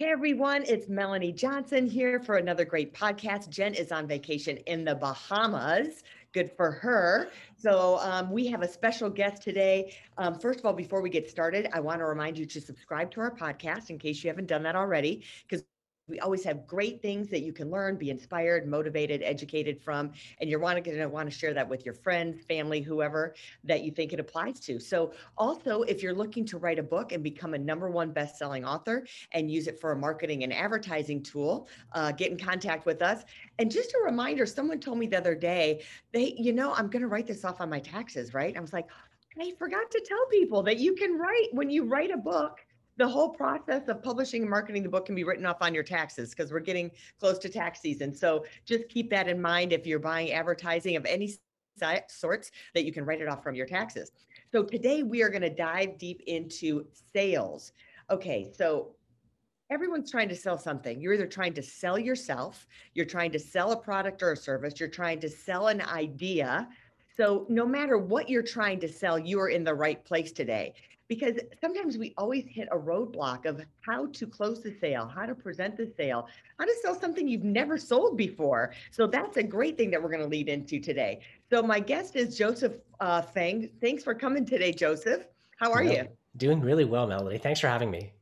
Hey everyone, it's Melanie Johnson here for another great podcast. Jen is on vacation in the Bahamas. Good for her. So, um, we have a special guest today. Um, first of all, before we get started, I want to remind you to subscribe to our podcast in case you haven't done that already, because we always have great things that you can learn, be inspired, motivated, educated from, and you're want to want to share that with your friends, family, whoever that you think it applies to. So, also, if you're looking to write a book and become a number one best-selling author and use it for a marketing and advertising tool, uh, get in contact with us. And just a reminder, someone told me the other day, they, you know, I'm going to write this off on my taxes, right? I was like, I forgot to tell people that you can write when you write a book the whole process of publishing and marketing the book can be written off on your taxes because we're getting close to tax season. So just keep that in mind if you're buying advertising of any sorts that you can write it off from your taxes. So today we are going to dive deep into sales. Okay, so everyone's trying to sell something. You're either trying to sell yourself, you're trying to sell a product or a service, you're trying to sell an idea. So no matter what you're trying to sell, you are in the right place today because sometimes we always hit a roadblock of how to close the sale, how to present the sale, how to sell something you've never sold before. So that's a great thing that we're going to lead into today. So my guest is Joseph uh, Fung. Thanks for coming today, Joseph. How are you? Doing really well, Melody. Thanks for having me.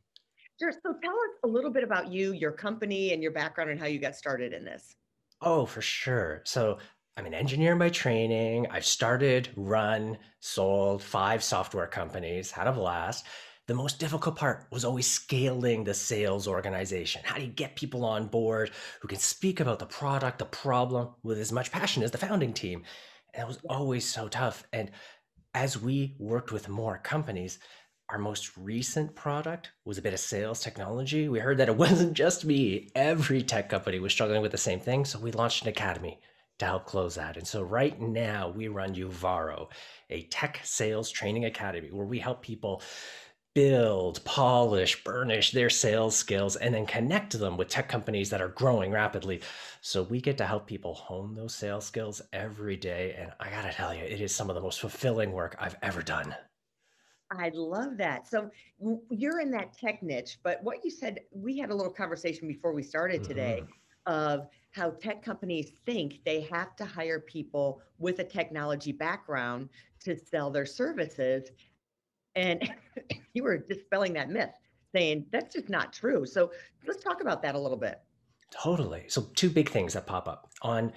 Sure. So tell us a little bit about you, your company, and your background and how you got started in this. Oh, for sure. So I'm an engineer by training. I've started, run, sold five software companies, had a blast. The most difficult part was always scaling the sales organization. How do you get people on board who can speak about the product, the problem with as much passion as the founding team? And it was always so tough. And as we worked with more companies, our most recent product was a bit of sales technology. We heard that it wasn't just me, every tech company was struggling with the same thing. So we launched an academy to help close that. And so right now we run Uvaro, a tech sales training academy where we help people build, polish, burnish their sales skills, and then connect them with tech companies that are growing rapidly. So we get to help people hone those sales skills every day. And I got to tell you, it is some of the most fulfilling work I've ever done. I love that. So you're in that tech niche, but what you said, we had a little conversation before we started today mm-hmm. of how tech companies think they have to hire people with a technology background to sell their services. And you were dispelling that myth, saying that's just not true. So let's talk about that a little bit. Totally. So two big things that pop up on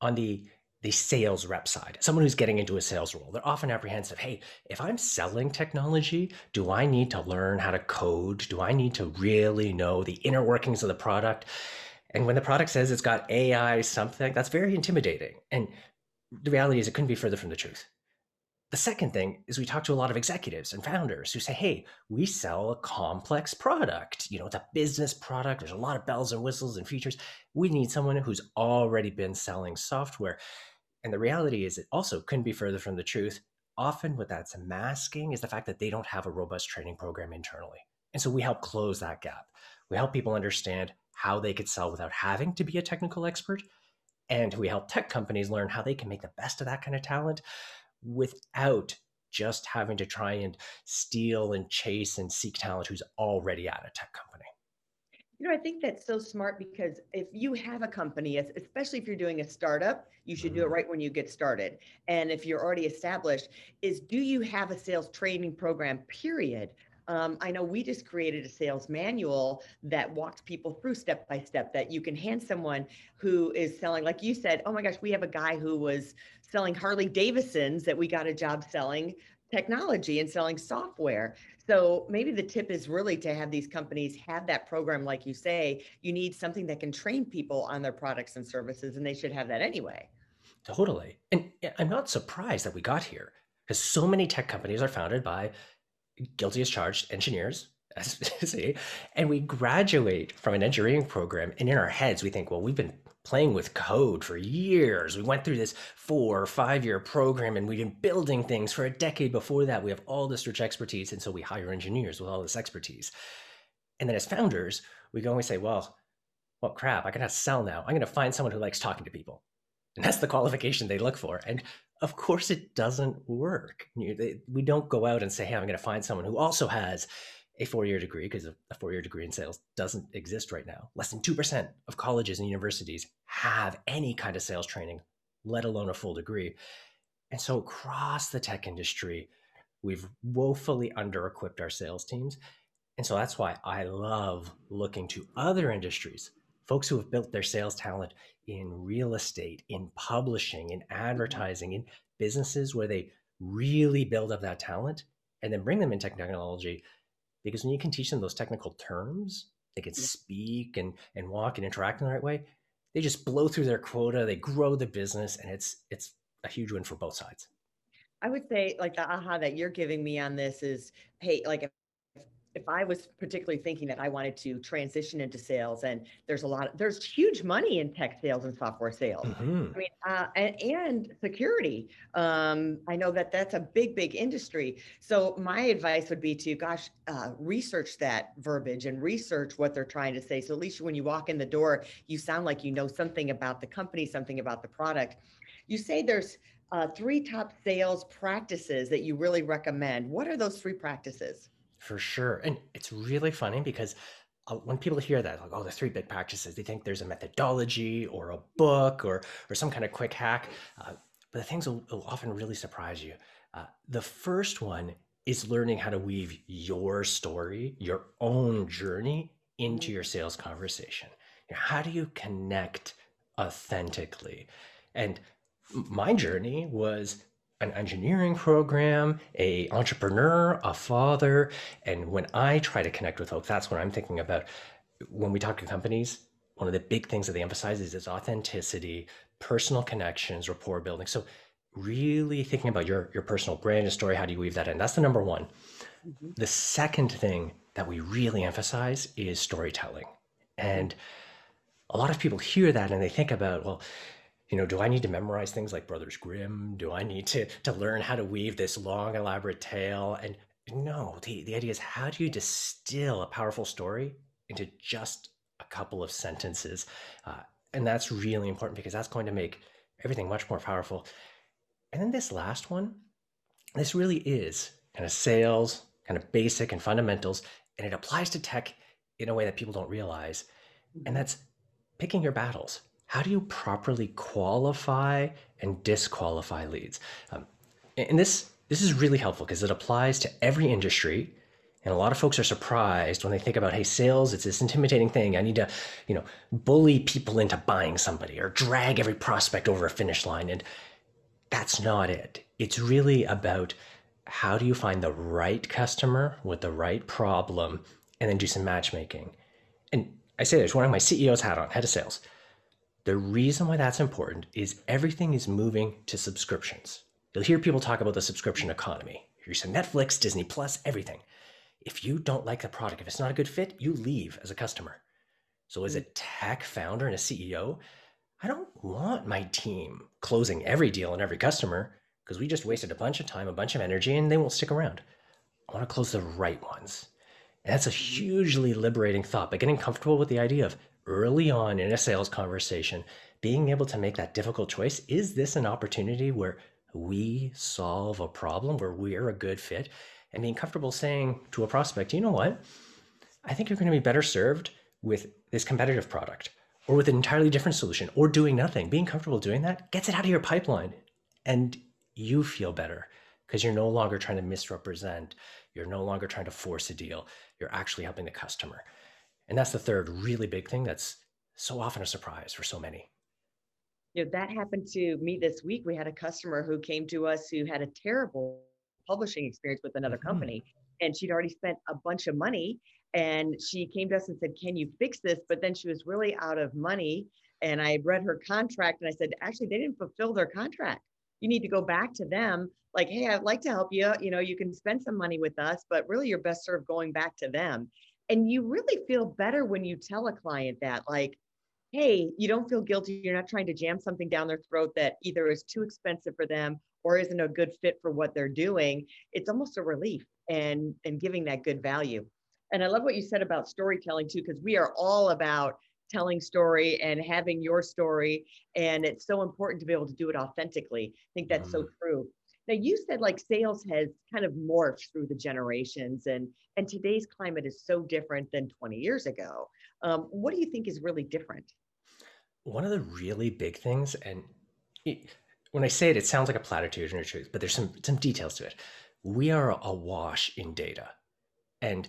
on the the sales rep side, someone who's getting into a sales role, they're often apprehensive. Hey, if I'm selling technology, do I need to learn how to code? Do I need to really know the inner workings of the product? And when the product says it's got AI something, that's very intimidating. And the reality is, it couldn't be further from the truth. The second thing is we talk to a lot of executives and founders who say, hey, we sell a complex product. You know, it's a business product. There's a lot of bells and whistles and features. We need someone who's already been selling software. And the reality is, it also couldn't be further from the truth. Often, what that's masking is the fact that they don't have a robust training program internally. And so we help close that gap. We help people understand how they could sell without having to be a technical expert. And we help tech companies learn how they can make the best of that kind of talent without just having to try and steal and chase and seek talent who's already at a tech company. You know, I think that's so smart because if you have a company, especially if you're doing a startup, you should do it mm-hmm. right when you get started. And if you're already established, is do you have a sales training program, period? Um, I know we just created a sales manual that walks people through step by step that you can hand someone who is selling, like you said, oh my gosh, we have a guy who was selling Harley Davidsons that we got a job selling technology and selling software. So maybe the tip is really to have these companies have that program, like you say, you need something that can train people on their products and services, and they should have that anyway. Totally. And I'm not surprised that we got here because so many tech companies are founded by guilty as charged engineers See? And we graduate from an engineering program, and in our heads, we think, well, we've been playing with code for years. We went through this four or five year program, and we've been building things for a decade before that. We have all this rich expertise, and so we hire engineers with all this expertise. And then as founders, we go and we say, well, well, crap, I gotta sell now. I'm gonna find someone who likes talking to people. And that's the qualification they look for. And of course, it doesn't work. We don't go out and say, hey, I'm gonna find someone who also has a four year degree, because a four year degree in sales doesn't exist right now. Less than 2% of colleges and universities have any kind of sales training, let alone a full degree. And so across the tech industry, we've woefully under equipped our sales teams. And so that's why I love looking to other industries, folks who have built their sales talent in real estate, in publishing, in mm-hmm. advertising, in businesses where they really build up that talent and then bring them in technology because when you can teach them those technical terms, they can speak and and walk and interact in the right way. They just blow through their quota. They grow the business, and it's it's a huge win for both sides. I would say like the aha that you're giving me on this is, hey, like if if I was particularly thinking that I wanted to transition into sales, and there's a lot, of, there's huge money in tech sales and software sales. Mm-hmm. I mean, uh, and, and, security. Um, I know that that's a big, big industry. So my advice would be to, gosh, uh, research that verbiage and research what they're trying to say. So at least when you walk in the door, you sound like you know something about the company, something about the product. You say there's uh, three top sales practices that you really recommend. What are those three practices? For sure. And it's really funny because uh, when people hear that, like, oh, the three big practices, they think there's a methodology or a book or, or some kind of quick hack. Uh, but the things will, will, often really surprise you. Uh, the first one is learning how to weave your story, your own journey into your sales conversation. You know, how do you connect authentically? And my journey was an engineering program, a entrepreneur, a father, and when I try to connect with folks, that's what I'm thinking about. When we talk to companies, one of the big things that they emphasize is, is authenticity, personal connections, rapport building. So really thinking about your your personal brand and story, how do you weave that in? That's the number one. Mm-hmm. The second thing that we really emphasize is storytelling. And a lot of people hear that and they think about, well, you know, do I need to memorize things like Brothers Grimm? Do I need to to learn how to weave this long, elaborate tale? And no, the, the idea is how do you distill a powerful story into just a couple of sentences? Uh, and that's really important because that's going to make everything much more powerful. And then this last one, this really is kind of sales, kind of basic and fundamentals, and it applies to tech in a way that people don't realize. And that's picking your battles how do you properly qualify and disqualify leads? Um, and this this is really helpful because it applies to every industry. And a lot of folks are surprised when they think about, hey, sales, it's this intimidating thing. I need to, you know, bully people into buying somebody or drag every prospect over a finish line. And that's not it. It's really about how do you find the right customer with the right problem and then do some matchmaking. And I say this, wearing my CEO's hat on, head of sales. The reason why that's important is everything is moving to subscriptions. You'll hear people talk about the subscription economy. Using Netflix, Disney Plus, everything. If you don't like the product, if it's not a good fit, you leave as a customer. So, as a tech founder and a CEO, I don't want my team closing every deal and every customer because we just wasted a bunch of time, a bunch of energy, and they won't stick around. I want to close the right ones. And that's a hugely liberating thought, but getting comfortable with the idea of early on in a sales conversation, being able to make that difficult choice is this an opportunity where we solve a problem, where we're a good fit, and being comfortable saying to a prospect, you know what? I think you're going to be better served with this competitive product or with an entirely different solution or doing nothing. Being comfortable doing that gets it out of your pipeline and you feel better because you're no longer trying to misrepresent. You're no longer trying to force a deal. You're actually helping the customer. And that's the third really big thing that's so often a surprise for so many. You know, that happened to me this week. We had a customer who came to us who had a terrible publishing experience with another mm-hmm. company. And she'd already spent a bunch of money. And she came to us and said, Can you fix this? But then she was really out of money. And I read her contract and I said, Actually, they didn't fulfill their contract. you need to go back to them like, hey, I'd like to help you. You know, you can spend some money with us, but really you're best served going back to them. And you really feel better when you tell a client that, like, hey, you don't feel guilty. You're not trying to jam something down their throat that either is too expensive for them or isn't a good fit for what they're doing. It's almost a relief and and giving that good value. And I love what you said about storytelling too, because we are all about telling story and having your story. And it's so important to be able to do it authentically. I think that's so mm-hmm. true. Now you said like sales has kind of morphed through the generations and and today's climate is so different than 20 years ago. Um, what do you think is really different? One of the really big things, and it, when I say it, it sounds like a platitude and a truth, but there's some some details to it. We are awash in data, and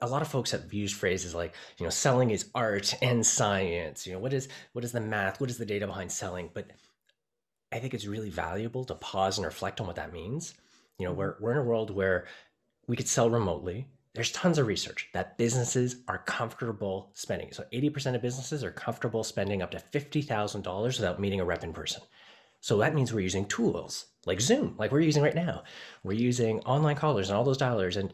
a lot of folks have used phrases like you know selling is art and science you know what is what is the math what is the data behind selling but i think it's really valuable to pause and reflect on what that means. You know mm-hmm. we're, we're in a world where we could sell remotely. There's tons of research that businesses are comfortable spending. So 80% of businesses are comfortable spending up to $50000 without meeting a rep in person. So that means we're using tools like zoom like we're using right now. We're using online callers and all those dialers. And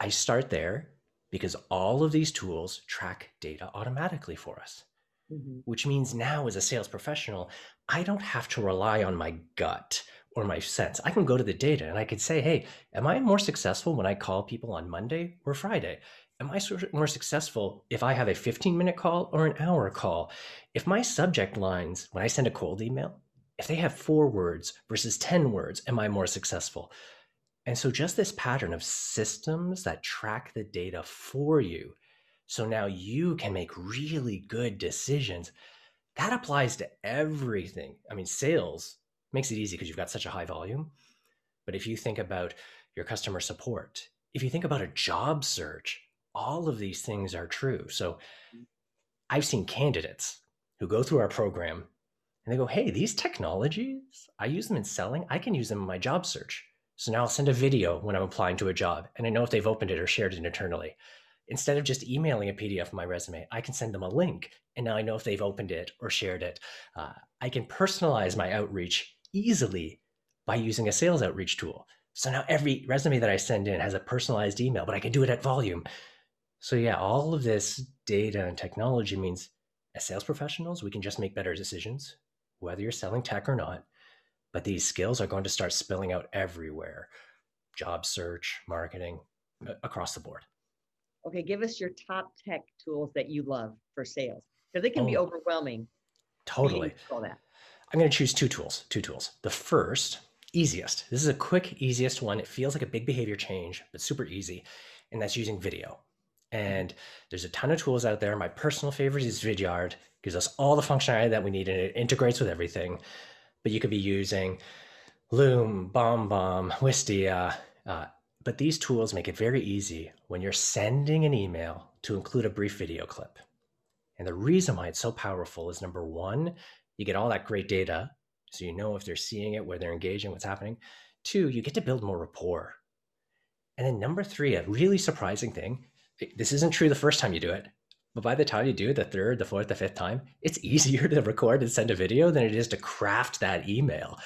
i start there because all of these tools track data automatically for us. Mm-hmm. Which means now, as a sales professional, I don't have to rely on my gut or my sense. I can go to the data and I can say, hey, am I more successful when I call people on Monday or Friday? Am I more successful if I have a 15 minute call or an hour call? If my subject lines, when I send a cold email, if they have four words versus 10 words, am I more successful? And so, just this pattern of systems that track the data for you, so now you can make really good decisions, that applies to everything. I mean, sales makes it easy because you've got such a high volume. But if you think about your customer support, if you think about a job search, all of these things are true. So, I've seen candidates who go through our program and they go, Hey, these technologies, I use them in selling, I can use them in my job search. So now I'll send a video when I'm applying to a job and I know if they've opened it or shared it internally. Instead of just emailing a PDF of my resume, I can send them a link and now I know if they've opened it or shared it. Uh, I can personalize my outreach easily by using a sales outreach tool. So now every resume that I send in has a personalized email, but I can do it at volume. So, yeah, all of this data and technology means as sales professionals, we can just make better decisions, whether you're selling tech or not but these skills are going to start spilling out everywhere job search, marketing, across the board. Okay, give us your top tech tools that you love for sales because it can oh, be overwhelming. Totally. that. I'm going to choose two tools. Two tools. The first, easiest. This is a quick, easiest one. It feels like a big behavior change, but super easy. And that's using video. And there's a ton of tools out there. My personal favorite is Vidyard. Gives us all the functionality that we need and it integrates with everything but you could be using Loom, BombBomb, Wistia. Uh, but these tools make it very easy when you're sending an email to include a brief video clip. And the reason why it's so powerful is number one, you get all that great data. So you know if they're seeing it, where they're engaging, what's happening. Two, you get to build more rapport. And then number three, a really surprising thing this isn't true the first time you do it, but by the time you do it the third, the fourth, the fifth time, it's easier to record and send a video than it is to craft that email.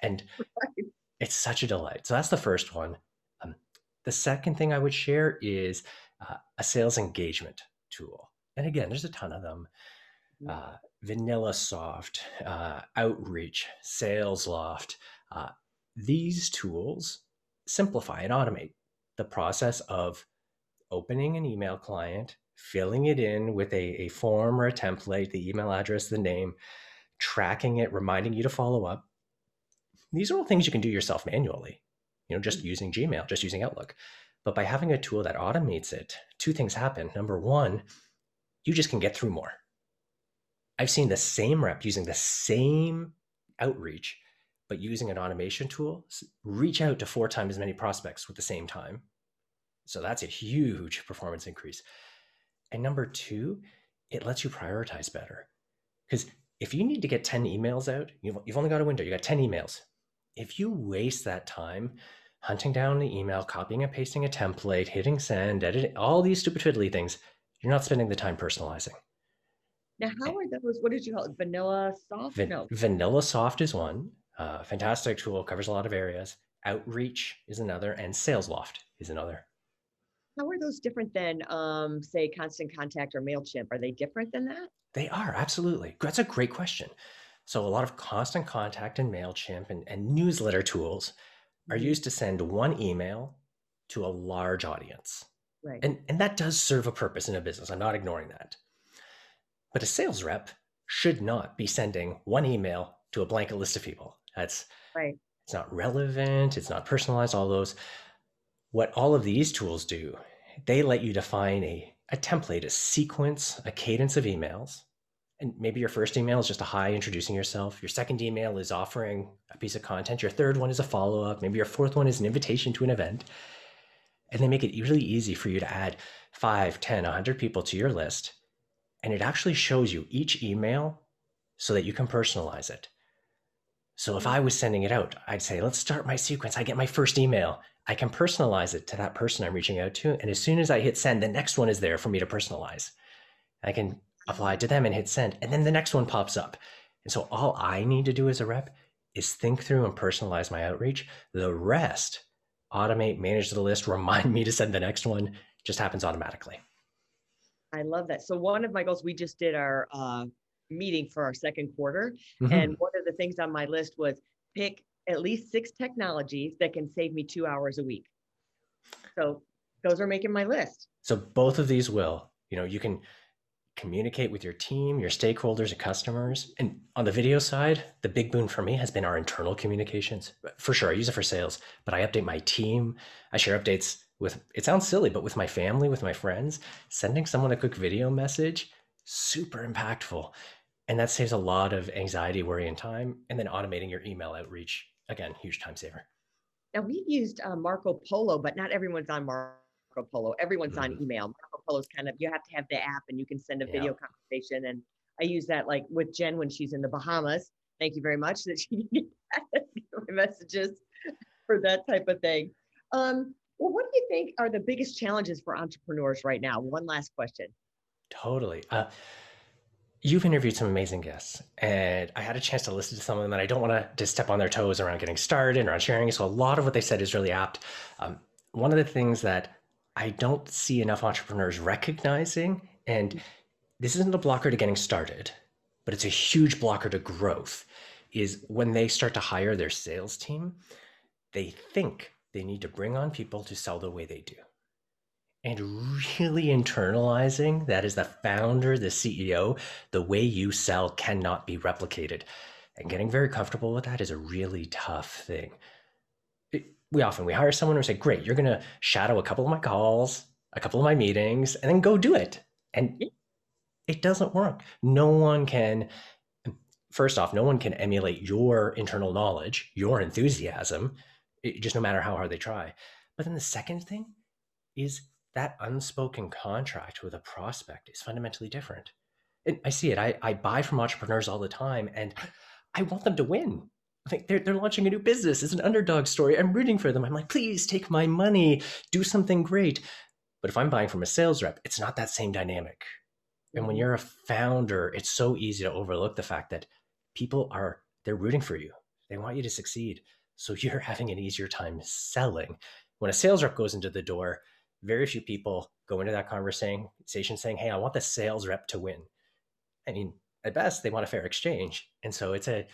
And right. it's such a delight. So that's the first one. The second thing I would share is uh, a sales engagement tool. And again, there's a ton of them. Mm. Uh, VanillaSoft, uh, Outreach, SalesLoft. Uh, these tools simplify and automate the process of opening an email client filling it in with a, a form or a template, the email address, the name, tracking it, reminding you to follow up. These are all things you can do yourself manually, you know, just mm. using Gmail, just using Outlook. But by having a tool that automates it, two things happen. Number one, you just can get through more. I've seen the same rep using the same outreach, but using an automation tool, reach out to four times as many prospects with the same time. So that's a huge performance increase. And number two, it lets you prioritize better. Because if you need to get 10 emails out, you've, you've only got a window, you got 10 emails. If you waste that time hunting down the email, copying and pasting a template, hitting send, editing, all these stupid fiddly things, you're not spending the time personalizing. Now, how are those? What did you call it? Vanilla soft? no. VanillaSoft is one. Uh, fantastic tool, covers a lot of areas. Outreach is another, and SalesLoft is another. How are those different than, um, say, Constant Contact or MailChimp? Are they different than that? They are, absolutely. That's a great question. So, a lot of Constant Contact and MailChimp and, and newsletter tools are Mhm. used to send one email to a large audience. Right. And, and that does serve a purpose in a business. I'm not ignoring that. But a sales rep should not be sending one email to a blanket list of people. That's Right. it's not relevant, it's not personalized, all those. What all of these tools do, they let you define a, a template, a sequence, a cadence of emails. And maybe your first email is just a hi introducing yourself. Your second email is offering a piece of content. Your third one is a follow up. Maybe your fourth one is an invitation to an event. And they make it really easy for you to add 5, 10, 100 people to your list. And it actually shows you each email so that you can personalize it. So if I was sending it out, I'd say, let's start my sequence. I get my first email. I can personalize it to that person I'm reaching out to. And as soon as I hit send, the next one is there for me to personalize. I can apply to them and hit send. And then the next one pops up. And so all I need to do as a rep is think through and personalize my outreach. The rest, automate, manage the list, remind me to send the next one, just happens automatically. I love that. So one of my goals, we just did our uh, meeting for our second quarter, Mhm. and one of the things on my list was pick at least six technologies that can save me two hours a week. So those are making my list. So both of these will, you know, you can communicate with your team, your stakeholders, and customers. And on the video side, the big boon for me has been our internal communications. For sure, I use it for sales, but I update my team. I share updates with it sounds silly, but with my family, with my friends, sending someone a quick video message, super impactful. And that saves a lot of anxiety, worry, and time. And then automating your email outreach, again, huge time saver. Now we've used uh, Marco Polo, but not everyone's on Marco Polo. Everyone's on Mhm. email. Marco Polo's kind of you have to have the app and you can send a Yeah. video conversation. And I use that like with Jen when she's in the Bahamas. Thank you very much that she can get my messages for that type of thing. Um, well, what do you think are the biggest challenges for entrepreneurs right now? One last question. Totally. Uh, you've interviewed some amazing guests, and I had a chance to listen to some of them, and I don't want to just step on their toes around getting started and around sharing. So a lot of what they said is really apt. Um, one of the things that I don't see enough entrepreneurs recognizing, and this isn't a blocker to getting started, but it's a huge blocker to growth, is when they start to hire their sales team, they think they need to bring on people to sell the way they do and really internalizing that as the founder, the CEO, the way you sell cannot be replicated. And getting very comfortable with that is a really tough thing. We often we hire someone and we say, "Great, you're going to shadow a couple of my calls, a couple of my meetings, and then go do it." And it doesn't work. No one can first off, no one can emulate your internal knowledge, your enthusiasm, it- just no matter how hard they try. But then the second thing is that unspoken contract with a prospect is fundamentally different. And I see it. I, I buy from entrepreneurs all the time and I want them to win. I think they're, they're launching a new business. It's an underdog story. I'm rooting for them. I'm like, please take my money, do something great. But if I'm buying from a sales rep, it's not that same dynamic. And when mm-hmm. you're a founder, it's so easy to overlook the fact that people are, they're rooting for you. They want you to succeed. So you're having an easier time selling. When a sales rep goes into the door, very few people go into that conversation saying, Hey, I want the sales rep to win. I mean, at best, they want a fair exchange. And so it's a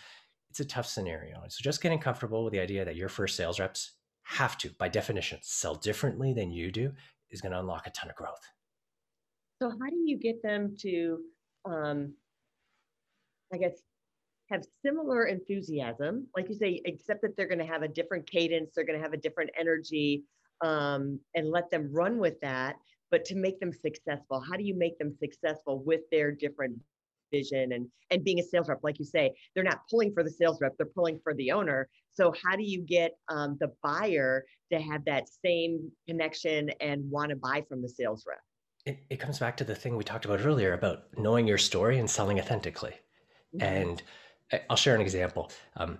it's a tough scenario. So just getting comfortable with the idea that your first sales reps have to, by definition, sell differently than you do is going to unlock a ton of growth. So how do you get them to, um, I guess, have similar enthusiasm, like you say, except that they're going to have a different cadence, they're going to have a different energy, um, and let them run with that. But to make them successful, how do you make them successful with their different vision and and being a sales rep? Like you say, they're not pulling for the sales rep; they're pulling for the owner. So how do you get um, the buyer to have that same connection and want to buy from the sales rep? It, it comes back to the thing we talked about earlier about knowing your story and selling authentically. Mhm. And I- I'll share an example. Um,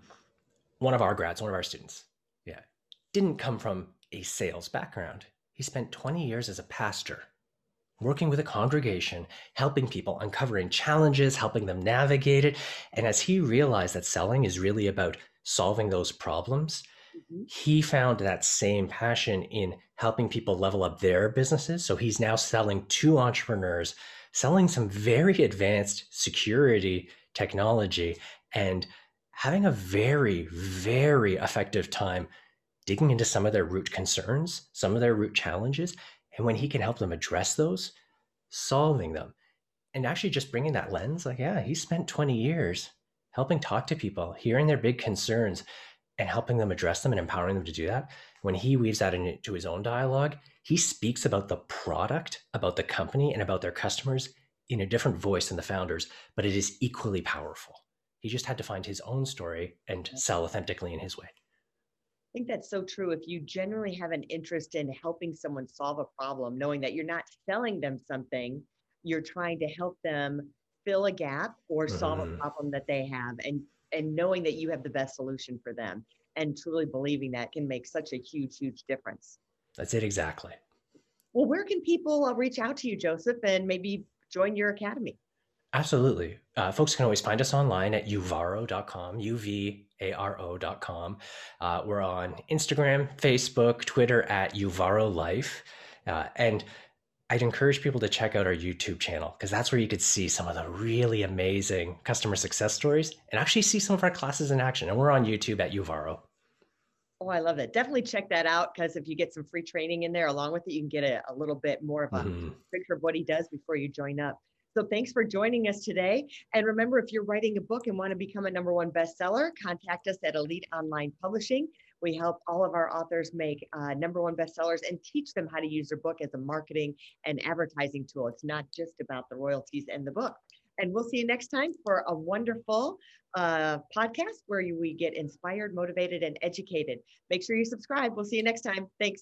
one of our grads, one of our students, yeah, didn't come from a sales background. He spent 20 years as a pastor working with a congregation, helping people, uncovering challenges, helping them navigate it. And as he realized that selling is really about solving those problems, mm-hmm. he found that same passion in helping people level up their businesses. So he's now selling to entrepreneurs, selling some very advanced security technology and having a very, very effective time digging into some of their root concerns, some of their root challenges, and when he can help them address those, solving them. And actually just bringing that lens, like, yeah, he spent 20 years helping talk to people, hearing their big concerns, and helping them address them and empowering them to do that. When he weaves that into his own dialogue, he speaks about the product, about the company, and about their customers in a different voice than the founders, but it is equally powerful. He just had to find his own story and sell authentically in his way. I think that's so true. If you generally have an interest in helping someone solve a problem, knowing that you're not selling them something, you're trying to help them fill a gap or solve mm. a mm-hmm. problem that they have and and knowing that you have the best solution for them and truly believing that can make such a huge huge difference. That's it exactly. Well, where can people uh, reach out to you, Joseph, and maybe join your academy? Absolutely. Uh, folks can always find us online at uvaro.com, U-V-A-R-O.com. Uh, we're on Instagram, Facebook, Twitter at Uvaro Life. Uh, and I'd encourage people to check out our YouTube channel because that's where you could see some of the really amazing customer success stories and actually see some of our classes in action. And we're on YouTube at Uvaro. Oh, I love that. Definitely check that out because if you get some free training in there along with it, you can get a, a little bit more of a mm-hmm. picture of what he does before you join up. So thanks for joining us today. And remember, if you're writing a book and want to become a number one bestseller, contact us at Elite Online Publishing. We help all of our authors make uh, number one bestsellers and teach them how to use their book as a marketing and advertising tool. It's not just about the royalties and the book. And we'll see you next time for a wonderful uh, podcast where we get inspired, motivated, and educated. Make sure you subscribe. We'll see you next time. Thanks.